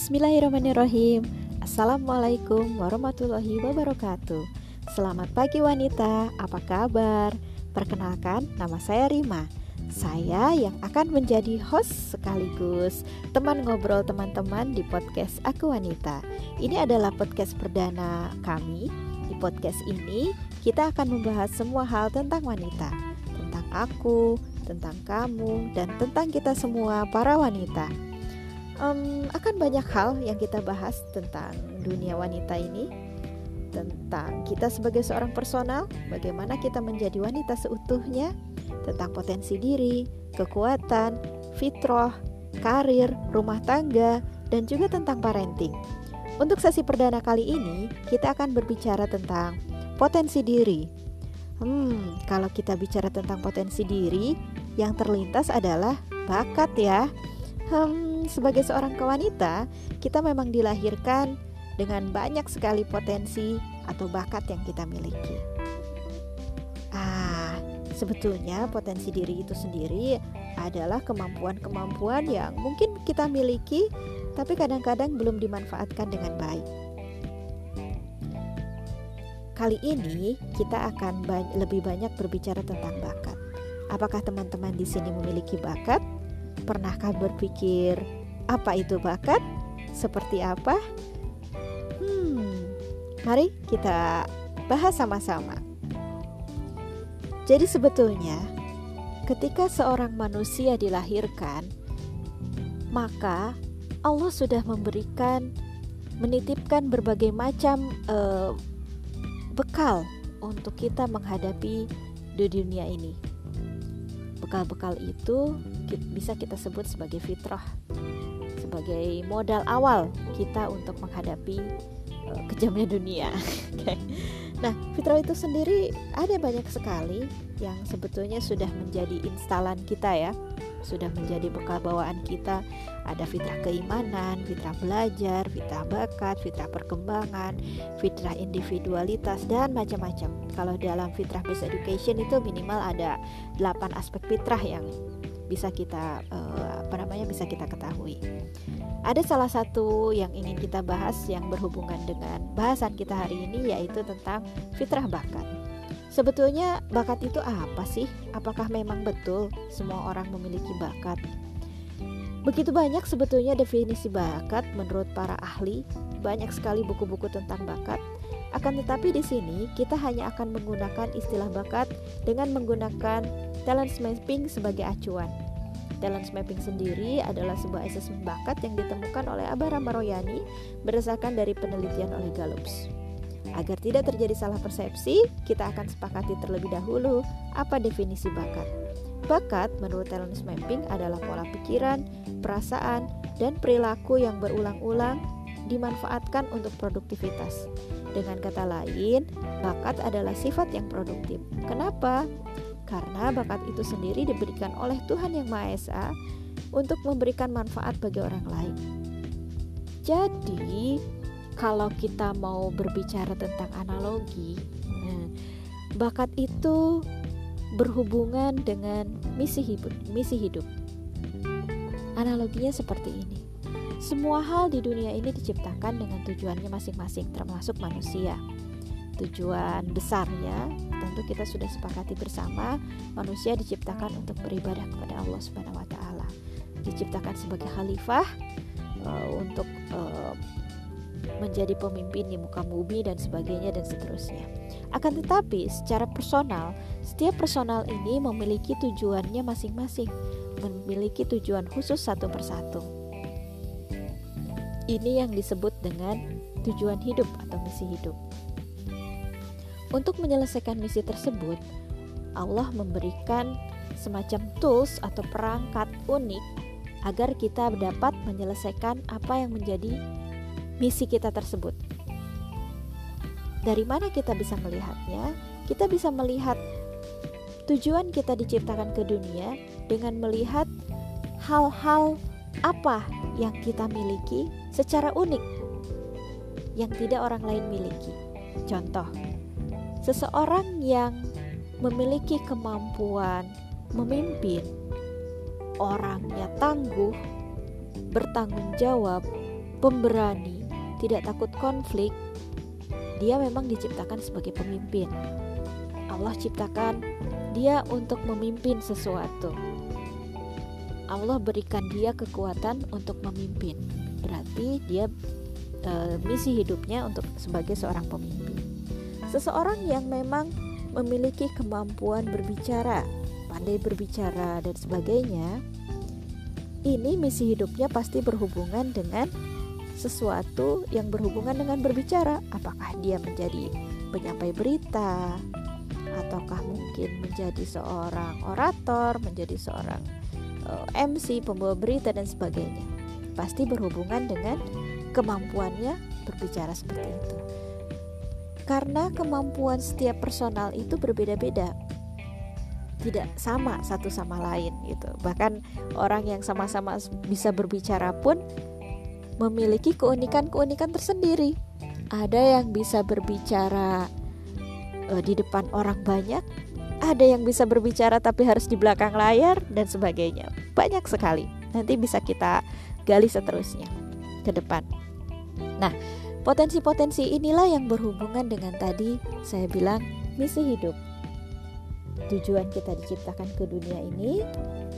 Bismillahirrahmanirrahim. Assalamualaikum warahmatullahi wabarakatuh. Selamat pagi wanita, apa kabar? Perkenalkan, nama saya Rima. Saya yang akan menjadi host sekaligus teman ngobrol teman-teman di podcast Aku Wanita. Ini adalah podcast perdana kami. Di podcast ini kita akan membahas semua hal tentang wanita. Tentang aku, tentang kamu, dan tentang kita semua para wanita um, akan banyak hal yang kita bahas tentang dunia wanita ini, tentang kita sebagai seorang personal, bagaimana kita menjadi wanita seutuhnya, tentang potensi diri, kekuatan, fitrah, karir, rumah tangga, dan juga tentang parenting. Untuk sesi perdana kali ini, kita akan berbicara tentang potensi diri. Hmm, kalau kita bicara tentang potensi diri, yang terlintas adalah bakat ya. Hmm, sebagai seorang kewanita, kita memang dilahirkan dengan banyak sekali potensi atau bakat yang kita miliki. Ah, sebetulnya potensi diri itu sendiri adalah kemampuan-kemampuan yang mungkin kita miliki, tapi kadang-kadang belum dimanfaatkan dengan baik. Kali ini kita akan lebih banyak berbicara tentang bakat. Apakah teman-teman di sini memiliki bakat? Pernahkah berpikir apa itu bakat? Seperti apa? Hmm, mari kita bahas sama-sama. Jadi sebetulnya ketika seorang manusia dilahirkan, maka Allah sudah memberikan menitipkan berbagai macam uh, bekal untuk kita menghadapi di dunia ini. Bekal-bekal itu bisa kita sebut sebagai fitrah sebagai modal awal kita untuk menghadapi uh, kejamnya dunia. okay. Nah, fitrah itu sendiri ada banyak sekali yang sebetulnya sudah menjadi instalan kita ya, sudah menjadi bekal bawaan kita. Ada fitrah keimanan, fitrah belajar, fitrah bakat, fitrah perkembangan, fitrah individualitas dan macam-macam. Kalau dalam fitrah based education itu minimal ada 8 aspek fitrah yang bisa kita uh, apa namanya bisa kita ketahui. Ada salah satu yang ingin kita bahas yang berhubungan dengan bahasan kita hari ini yaitu tentang fitrah bakat. Sebetulnya bakat itu apa sih? Apakah memang betul semua orang memiliki bakat? Begitu banyak sebetulnya definisi bakat menurut para ahli, banyak sekali buku-buku tentang bakat. Akan tetapi di sini kita hanya akan menggunakan istilah bakat dengan menggunakan talent mapping sebagai acuan. Talent mapping sendiri adalah sebuah asesmen bakat yang ditemukan oleh Abah Ramaroyani berdasarkan dari penelitian oleh Gallups. Agar tidak terjadi salah persepsi, kita akan sepakati terlebih dahulu apa definisi bakat. Bakat menurut talent mapping adalah pola pikiran, perasaan, dan perilaku yang berulang-ulang dimanfaatkan untuk produktivitas. Dengan kata lain, bakat adalah sifat yang produktif. Kenapa? Karena bakat itu sendiri diberikan oleh Tuhan Yang Maha Esa untuk memberikan manfaat bagi orang lain. Jadi, kalau kita mau berbicara tentang analogi, nah, bakat itu berhubungan dengan misi hidup. Misi hidup. Analoginya seperti ini. Semua hal di dunia ini diciptakan dengan tujuannya masing-masing, termasuk manusia. Tujuan besarnya tentu kita sudah sepakati bersama, manusia diciptakan untuk beribadah kepada Allah Subhanahu wa taala. Diciptakan sebagai khalifah uh, untuk uh, menjadi pemimpin di muka bumi dan sebagainya dan seterusnya. Akan tetapi secara personal, setiap personal ini memiliki tujuannya masing-masing, memiliki tujuan khusus satu persatu. Ini yang disebut dengan tujuan hidup atau misi hidup. Untuk menyelesaikan misi tersebut, Allah memberikan semacam tools atau perangkat unik agar kita dapat menyelesaikan apa yang menjadi misi kita tersebut. Dari mana kita bisa melihatnya? Kita bisa melihat tujuan kita diciptakan ke dunia dengan melihat hal-hal apa yang kita miliki secara unik yang tidak orang lain miliki. Contoh, seseorang yang memiliki kemampuan memimpin, orangnya tangguh, bertanggung jawab, pemberani, tidak takut konflik, dia memang diciptakan sebagai pemimpin. Allah ciptakan dia untuk memimpin sesuatu. Allah berikan dia kekuatan untuk memimpin. Berarti dia e, misi hidupnya untuk sebagai seorang pemimpin. Seseorang yang memang memiliki kemampuan berbicara, pandai berbicara dan sebagainya, ini misi hidupnya pasti berhubungan dengan sesuatu yang berhubungan dengan berbicara. Apakah dia menjadi penyampai berita, ataukah mungkin menjadi seorang orator, menjadi seorang eh, MC, pembawa berita dan sebagainya. Pasti berhubungan dengan kemampuannya berbicara seperti itu. Karena kemampuan setiap personal itu berbeda-beda tidak sama satu sama lain gitu. Bahkan orang yang sama-sama bisa berbicara pun memiliki keunikan-keunikan tersendiri. Ada yang bisa berbicara uh, di depan orang banyak, ada yang bisa berbicara tapi harus di belakang layar dan sebagainya. Banyak sekali. Nanti bisa kita gali seterusnya ke depan. Nah, potensi-potensi inilah yang berhubungan dengan tadi saya bilang misi hidup tujuan kita diciptakan ke dunia ini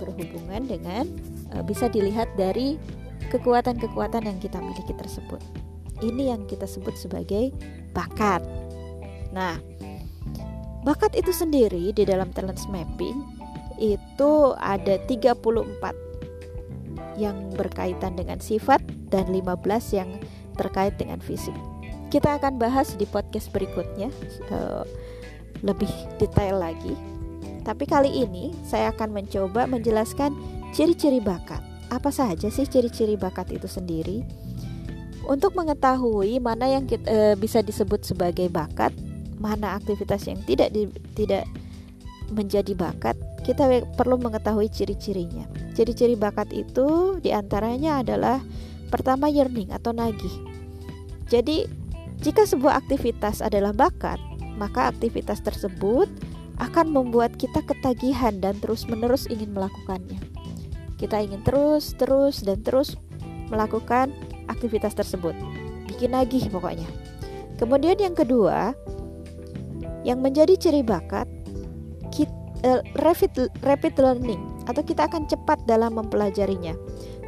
berhubungan dengan e, bisa dilihat dari kekuatan-kekuatan yang kita miliki tersebut. Ini yang kita sebut sebagai bakat. Nah, bakat itu sendiri di dalam talent mapping itu ada 34 yang berkaitan dengan sifat dan 15 yang terkait dengan fisik. Kita akan bahas di podcast berikutnya uh, lebih detail lagi tapi kali ini saya akan mencoba menjelaskan ciri-ciri bakat. Apa saja sih ciri-ciri bakat itu sendiri? Untuk mengetahui mana yang kita, e, bisa disebut sebagai bakat, mana aktivitas yang tidak di, tidak menjadi bakat, kita perlu mengetahui ciri-cirinya. Ciri-ciri bakat itu di antaranya adalah pertama yearning atau nagih. Jadi jika sebuah aktivitas adalah bakat, maka aktivitas tersebut akan membuat kita ketagihan dan terus-menerus ingin melakukannya. Kita ingin terus, terus, dan terus melakukan aktivitas tersebut. Bikin lagi pokoknya. Kemudian yang kedua, yang menjadi ciri bakat, kita, uh, eh, rapid, rapid learning atau kita akan cepat dalam mempelajarinya.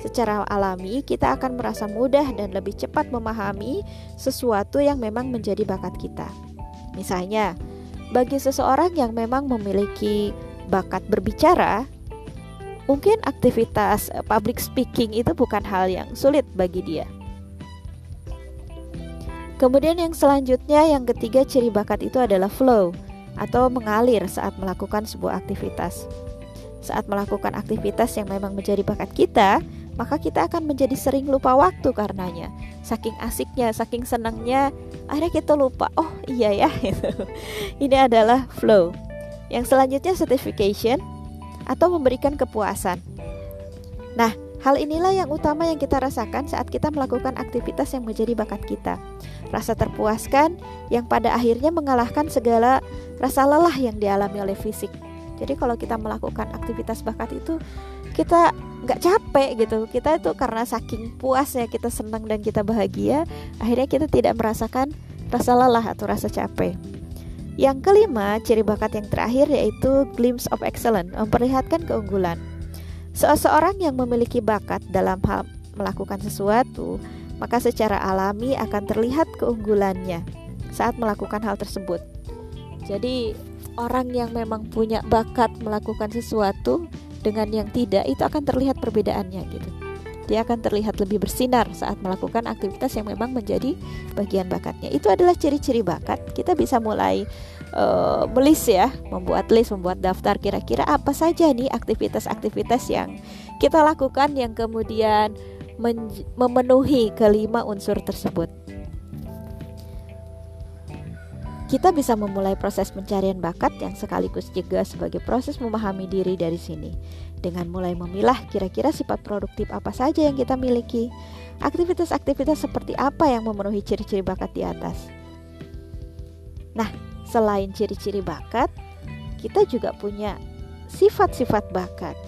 Secara alami, kita akan merasa mudah dan lebih cepat memahami sesuatu yang memang menjadi bakat kita. Misalnya, bagi seseorang yang memang memiliki bakat berbicara, mungkin aktivitas eh, public speaking itu bukan hal yang sulit bagi dia. Kemudian yang selanjutnya yang ketiga ciri bakat itu adalah flow atau mengalir saat melakukan sebuah aktivitas. Saat melakukan aktivitas yang memang menjadi bakat kita, maka kita akan menjadi sering lupa waktu karenanya. Saking asiknya, saking senangnya, akhirnya kita lupa. Oh iya ya, ini adalah flow. Yang selanjutnya certification atau memberikan kepuasan. Nah, hal inilah yang utama yang kita rasakan saat kita melakukan aktivitas yang menjadi bakat kita. Rasa terpuaskan yang pada akhirnya mengalahkan segala rasa lelah yang dialami oleh fisik. Jadi kalau kita melakukan aktivitas bakat itu kita nggak capek gitu. Kita itu karena saking puasnya kita senang dan kita bahagia akhirnya kita tidak merasakan rasa lelah atau rasa capek. Yang kelima ciri bakat yang terakhir yaitu glimpse of excellence memperlihatkan keunggulan. Seseorang yang memiliki bakat dalam hal melakukan sesuatu maka secara alami akan terlihat keunggulannya saat melakukan hal tersebut. Jadi orang yang memang punya bakat melakukan sesuatu dengan yang tidak itu akan terlihat perbedaannya gitu. Dia akan terlihat lebih bersinar saat melakukan aktivitas yang memang menjadi bagian bakatnya. Itu adalah ciri-ciri bakat. Kita bisa mulai uh, melis ya, membuat list, membuat daftar kira-kira apa saja nih aktivitas-aktivitas yang kita lakukan yang kemudian memenuhi kelima unsur tersebut. Kita bisa memulai proses pencarian bakat yang sekaligus juga sebagai proses memahami diri dari sini. Dengan mulai memilah kira-kira sifat produktif apa saja yang kita miliki, aktivitas-aktivitas seperti apa yang memenuhi ciri-ciri bakat di atas. Nah, selain ciri-ciri bakat, kita juga punya sifat-sifat bakat.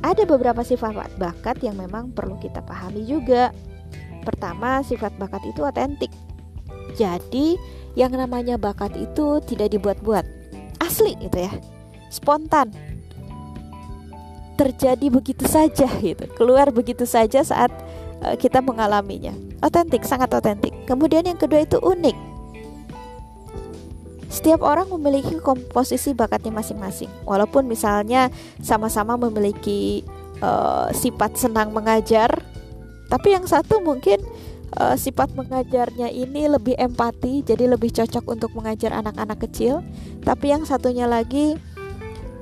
Ada beberapa sifat bakat yang memang perlu kita pahami juga. Pertama, sifat bakat itu otentik. Jadi, yang namanya bakat itu tidak dibuat-buat. Asli gitu ya. Spontan. Terjadi begitu saja gitu. Keluar begitu saja saat uh, kita mengalaminya. Otentik, sangat otentik. Kemudian yang kedua itu unik setiap orang memiliki komposisi bakatnya masing-masing. Walaupun misalnya sama-sama memiliki uh, sifat senang mengajar, tapi yang satu mungkin uh, sifat mengajarnya ini lebih empati, jadi lebih cocok untuk mengajar anak-anak kecil. Tapi yang satunya lagi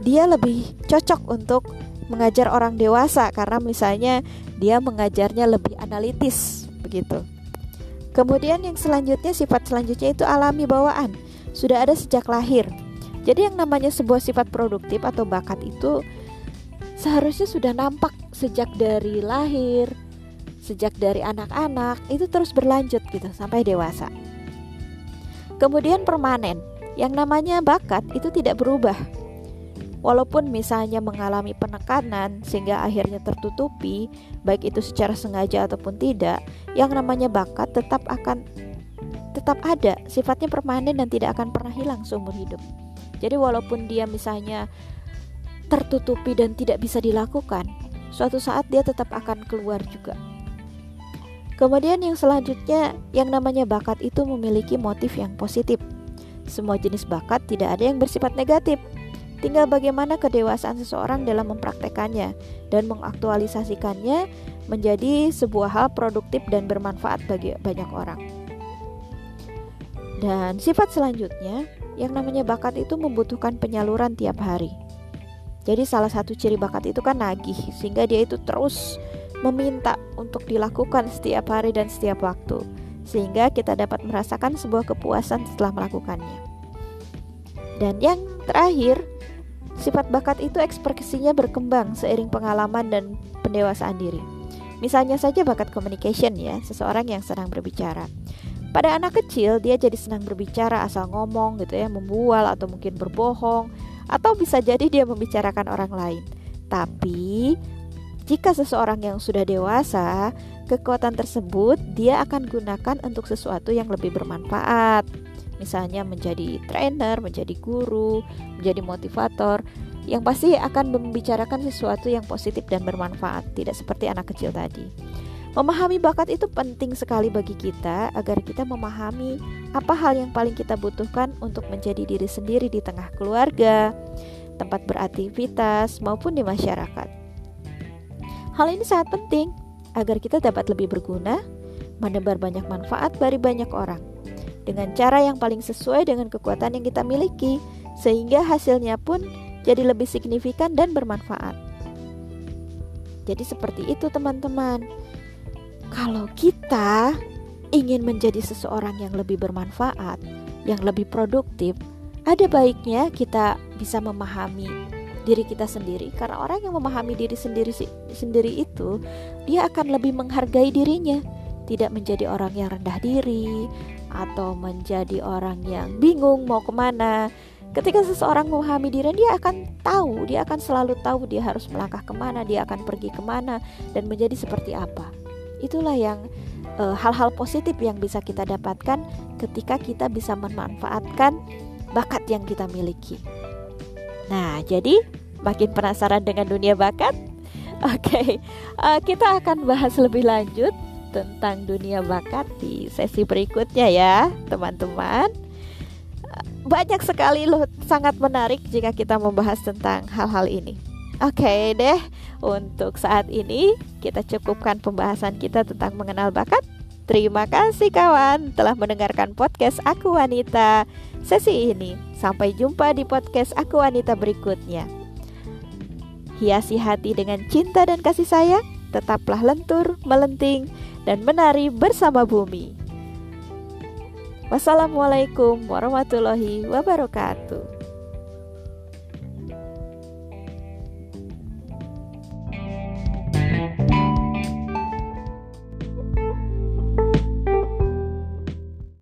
dia lebih cocok untuk mengajar orang dewasa karena misalnya dia mengajarnya lebih analitis begitu. Kemudian yang selanjutnya sifat selanjutnya itu alami bawaan sudah ada sejak lahir. Jadi yang namanya sebuah sifat produktif atau bakat itu seharusnya sudah nampak sejak dari lahir, sejak dari anak-anak itu terus berlanjut gitu sampai dewasa. Kemudian permanen. Yang namanya bakat itu tidak berubah. Walaupun misalnya mengalami penekanan sehingga akhirnya tertutupi, baik itu secara sengaja ataupun tidak, yang namanya bakat tetap akan tetap ada, sifatnya permanen dan tidak akan pernah hilang seumur hidup. Jadi walaupun dia misalnya tertutupi dan tidak bisa dilakukan, suatu saat dia tetap akan keluar juga. Kemudian yang selanjutnya, yang namanya bakat itu memiliki motif yang positif. Semua jenis bakat tidak ada yang bersifat negatif. Tinggal bagaimana kedewasaan seseorang dalam mempraktekannya dan mengaktualisasikannya menjadi sebuah hal produktif dan bermanfaat bagi banyak orang. Dan sifat selanjutnya, yang namanya bakat itu membutuhkan penyaluran tiap hari. Jadi salah satu ciri bakat itu kan nagih, sehingga dia itu terus meminta untuk dilakukan setiap hari dan setiap waktu, sehingga kita dapat merasakan sebuah kepuasan setelah melakukannya. Dan yang terakhir, sifat bakat itu ekspresinya berkembang seiring pengalaman dan pendewasaan diri. Misalnya saja bakat communication ya, seseorang yang sedang berbicara. Pada anak kecil dia jadi senang berbicara asal ngomong gitu ya, membual atau mungkin berbohong atau bisa jadi dia membicarakan orang lain. Tapi jika seseorang yang sudah dewasa, kekuatan tersebut dia akan gunakan untuk sesuatu yang lebih bermanfaat. Misalnya menjadi trainer, menjadi guru, menjadi motivator yang pasti akan membicarakan sesuatu yang positif dan bermanfaat, tidak seperti anak kecil tadi. Memahami bakat itu penting sekali bagi kita agar kita memahami apa hal yang paling kita butuhkan untuk menjadi diri sendiri di tengah keluarga, tempat beraktivitas, maupun di masyarakat. Hal ini sangat penting agar kita dapat lebih berguna, menebar banyak manfaat bagi banyak orang dengan cara yang paling sesuai dengan kekuatan yang kita miliki, sehingga hasilnya pun jadi lebih signifikan dan bermanfaat. Jadi, seperti itu, teman-teman kalau kita ingin menjadi seseorang yang lebih bermanfaat, yang lebih produktif, ada baiknya kita bisa memahami diri kita sendiri karena orang yang memahami diri sendiri sendiri itu dia akan lebih menghargai dirinya, tidak menjadi orang yang rendah diri atau menjadi orang yang bingung mau ke mana. Ketika seseorang memahami diri, dia akan tahu, dia akan selalu tahu dia harus melangkah ke mana, dia akan pergi ke mana, dan menjadi seperti apa. Itulah yang eh, hal-hal positif yang bisa kita dapatkan ketika kita bisa memanfaatkan bakat yang kita miliki. Nah, jadi makin penasaran dengan dunia bakat? Oke, okay, uh, eh, kita akan bahas lebih lanjut tentang dunia bakat di sesi berikutnya ya, teman-teman. Banyak sekali loh, sangat menarik jika kita membahas tentang hal-hal ini. Oke okay deh, untuk saat ini kita cukupkan pembahasan kita tentang mengenal bakat. Terima kasih kawan telah mendengarkan podcast Aku Wanita sesi ini. Sampai jumpa di podcast Aku Wanita berikutnya. Hiasi hati dengan cinta dan kasih sayang, tetaplah lentur, melenting, dan menari bersama bumi. Wassalamualaikum warahmatullahi wabarakatuh.